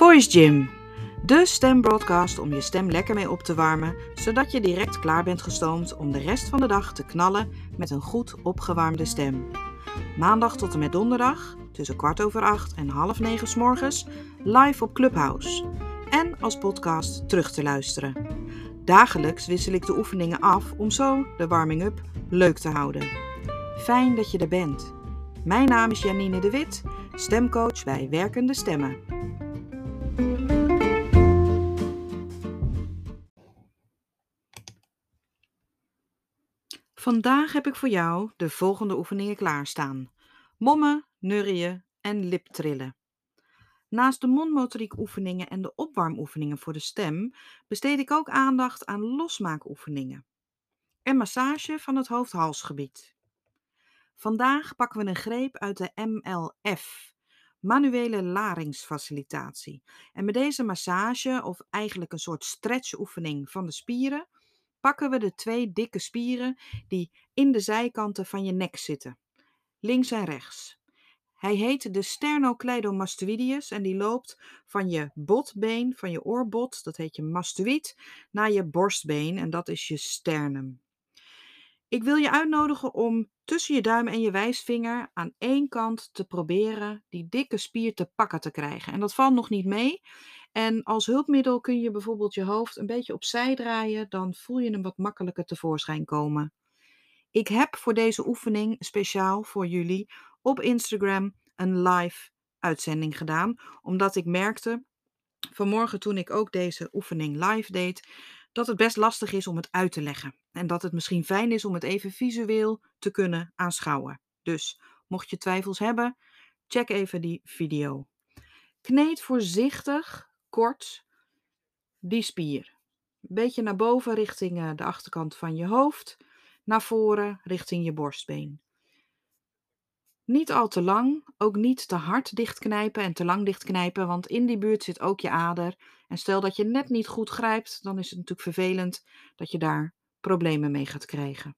Voice Gym, de stembroadcast om je stem lekker mee op te warmen, zodat je direct klaar bent gestoomd om de rest van de dag te knallen met een goed opgewarmde stem. Maandag tot en met donderdag, tussen kwart over acht en half negen s morgens, live op Clubhouse. En als podcast terug te luisteren. Dagelijks wissel ik de oefeningen af om zo de warming-up leuk te houden. Fijn dat je er bent. Mijn naam is Janine de Wit, stemcoach bij Werkende Stemmen. Vandaag heb ik voor jou de volgende oefeningen klaarstaan: mommen, neurieën en liptrillen. Naast de mondmotoriek oefeningen en de opwarmoefeningen voor de stem besteed ik ook aandacht aan losmaakoefeningen en massage van het hoofd-halsgebied. Vandaag pakken we een greep uit de MLF, manuele laringsfacilitatie. En met deze massage, of eigenlijk een soort stretchoefening van de spieren, pakken we de twee dikke spieren die in de zijkanten van je nek zitten, links en rechts. Hij heet de sternocleidomastoideus en die loopt van je botbeen, van je oorbot, dat heet je mastoïd, naar je borstbeen en dat is je sternum. Ik wil je uitnodigen om tussen je duim en je wijsvinger aan één kant te proberen die dikke spier te pakken te krijgen. En dat valt nog niet mee. En als hulpmiddel kun je bijvoorbeeld je hoofd een beetje opzij draaien, dan voel je hem wat makkelijker tevoorschijn komen. Ik heb voor deze oefening speciaal voor jullie op Instagram een live uitzending gedaan, omdat ik merkte vanmorgen toen ik ook deze oefening live deed, dat het best lastig is om het uit te leggen. En dat het misschien fijn is om het even visueel te kunnen aanschouwen. Dus mocht je twijfels hebben, check even die video. Kneed voorzichtig, kort, die spier. Een beetje naar boven richting eh, de achterkant van je hoofd, naar voren richting je borstbeen. Niet al te lang, ook niet te hard dichtknijpen en te lang dichtknijpen, want in die buurt zit ook je ader. En stel dat je net niet goed grijpt, dan is het natuurlijk vervelend dat je daar problemen mee gaat krijgen.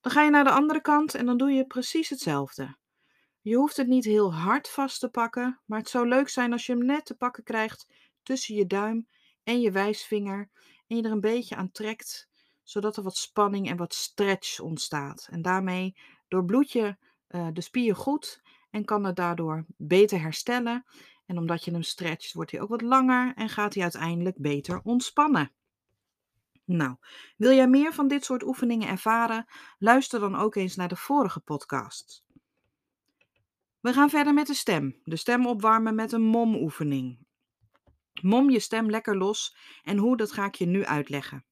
Dan ga je naar de andere kant en dan doe je precies hetzelfde. Je hoeft het niet heel hard vast te pakken, maar het zou leuk zijn als je hem net te pakken krijgt tussen je duim en je wijsvinger en je er een beetje aan trekt, zodat er wat spanning en wat stretch ontstaat. En daarmee doorbloed je uh, de spier goed en kan het daardoor beter herstellen. En omdat je hem stretcht, wordt hij ook wat langer en gaat hij uiteindelijk beter ontspannen. Nou, wil jij meer van dit soort oefeningen ervaren? Luister dan ook eens naar de vorige podcast. We gaan verder met de stem. De stem opwarmen met een momoefening. Mom je stem lekker los en hoe, dat ga ik je nu uitleggen.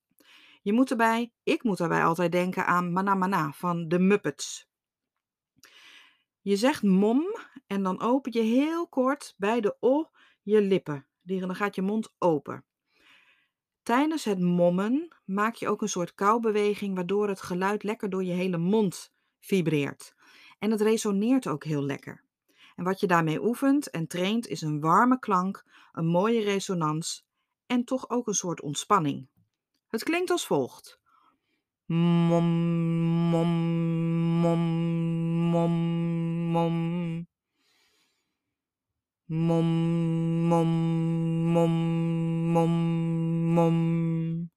Je moet erbij, ik moet erbij altijd denken aan Mana Mana van de Muppets. Je zegt mom en dan open je heel kort bij de o je lippen. Dan gaat je mond open. Tijdens het mommen maak je ook een soort koubeweging, waardoor het geluid lekker door je hele mond vibreert. En het resoneert ook heel lekker. En wat je daarmee oefent en traint is een warme klank, een mooie resonans en toch ook een soort ontspanning. Het klinkt als volgt. Mom, mom, mom, mom, mom. Mom, mom, mom, mom, mom.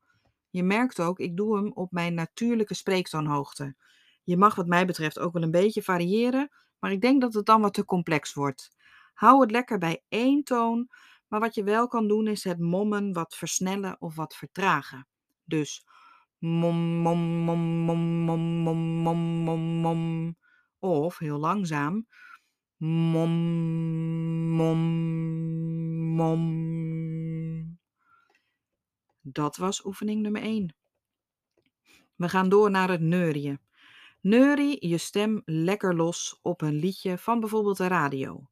Je merkt ook, ik doe hem op mijn natuurlijke spreektoonhoogte. Je mag wat mij betreft ook wel een beetje variëren, maar ik denk dat het dan wat te complex wordt. Hou het lekker bij één toon, maar wat je wel kan doen is het mommen wat versnellen of wat vertragen. Dus mom, mom, mom, mom, mom, mom, mom, mom. Of heel langzaam. Mom, mom, mom. Dat was oefening nummer 1. We gaan door naar het neurien. Neurie je stem lekker los op een liedje van bijvoorbeeld de radio.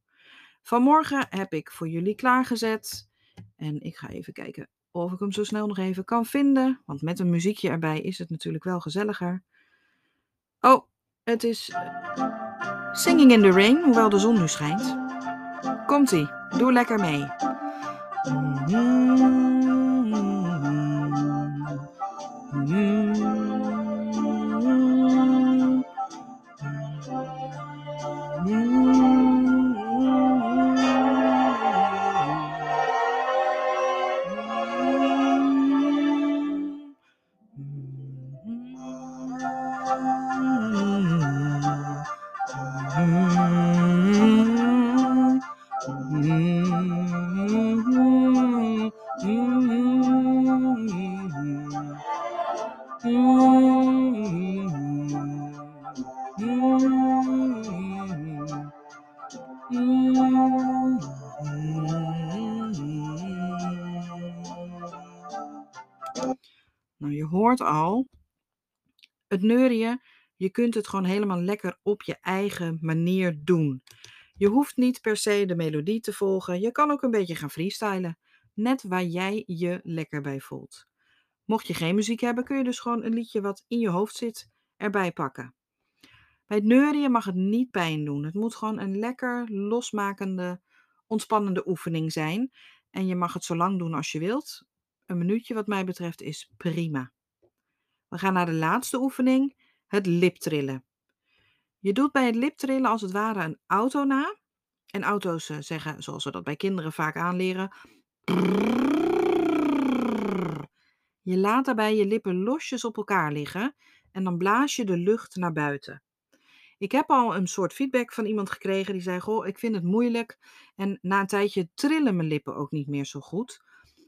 Vanmorgen heb ik voor jullie klaargezet. En ik ga even kijken of ik hem zo snel nog even kan vinden. Want met een muziekje erbij is het natuurlijk wel gezelliger. Oh, het is eh, Singing in the Rain, hoewel de zon nu schijnt. Komt-ie, doe lekker mee. Mm. Nou, je hoort al, het neurien, je kunt het gewoon helemaal lekker op je eigen manier doen. Je hoeft niet per se de melodie te volgen. Je kan ook een beetje gaan freestylen. Net waar jij je lekker bij voelt. Mocht je geen muziek hebben, kun je dus gewoon een liedje wat in je hoofd zit erbij pakken. Bij het neurien mag het niet pijn doen. Het moet gewoon een lekker losmakende, ontspannende oefening zijn. En je mag het zo lang doen als je wilt. Een minuutje wat mij betreft is prima. We gaan naar de laatste oefening, het liptrillen. Je doet bij het liptrillen als het ware een auto na. En auto's eh, zeggen, zoals we dat bij kinderen vaak aanleren, je laat daarbij je lippen losjes op elkaar liggen en dan blaas je de lucht naar buiten. Ik heb al een soort feedback van iemand gekregen die zei: Goh, ik vind het moeilijk en na een tijdje trillen mijn lippen ook niet meer zo goed.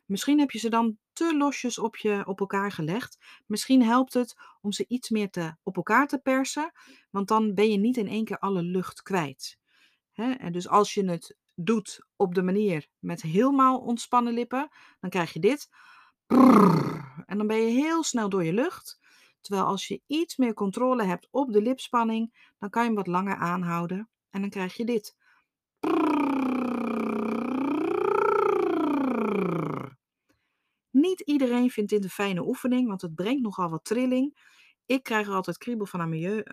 Misschien heb je ze dan te losjes op, je, op elkaar gelegd. Misschien helpt het om ze iets meer te, op elkaar te persen, want dan ben je niet in één keer alle lucht kwijt. En dus als je het doet op de manier met helemaal ontspannen lippen, dan krijg je dit. En dan ben je heel snel door je lucht. Terwijl als je iets meer controle hebt op de lipspanning, dan kan je hem wat langer aanhouden. En dan krijg je dit. Niet iedereen vindt dit een fijne oefening, want het brengt nogal wat trilling. Ik krijg er altijd kriebel van aan mijn,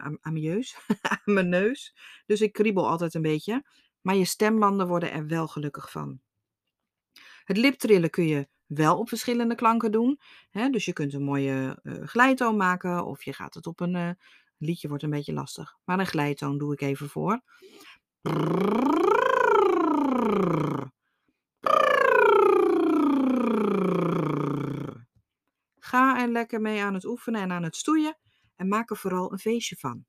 mijn, neus. Dus ik kriebel altijd een beetje. Maar je stembanden worden er wel gelukkig van. Het liptrillen kun je wel op verschillende klanken doen. Hè? Dus je kunt een mooie uh, glijtoon maken of je gaat het op een uh, liedje wordt een beetje lastig. Maar een glijtoon doe ik even voor. Er lekker mee aan het oefenen en aan het stoeien en maak er vooral een feestje van.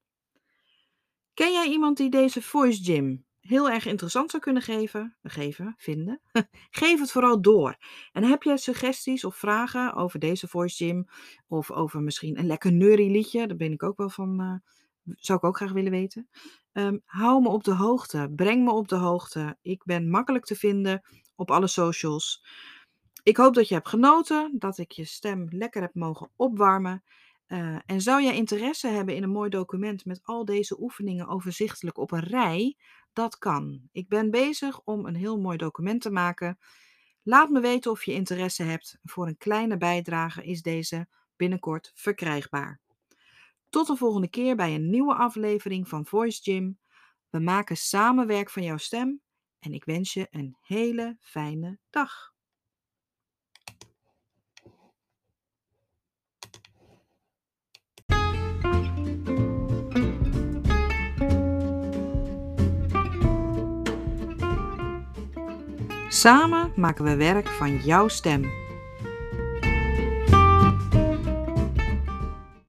Ken jij iemand die deze voice gym heel erg interessant zou kunnen geven, geven vinden? Geef het vooral door. En heb jij suggesties of vragen over deze voice gym of over misschien een lekker neurie liedje? Daar ben ik ook wel van, uh, zou ik ook graag willen weten. Um, hou me op de hoogte, breng me op de hoogte. Ik ben makkelijk te vinden op alle socials. Ik hoop dat je hebt genoten, dat ik je stem lekker heb mogen opwarmen. Uh, en zou jij interesse hebben in een mooi document met al deze oefeningen overzichtelijk op een rij? Dat kan. Ik ben bezig om een heel mooi document te maken. Laat me weten of je interesse hebt. Voor een kleine bijdrage is deze binnenkort verkrijgbaar. Tot de volgende keer bij een nieuwe aflevering van Voice Gym. We maken samen werk van jouw stem en ik wens je een hele fijne dag. Samen maken we werk van jouw stem.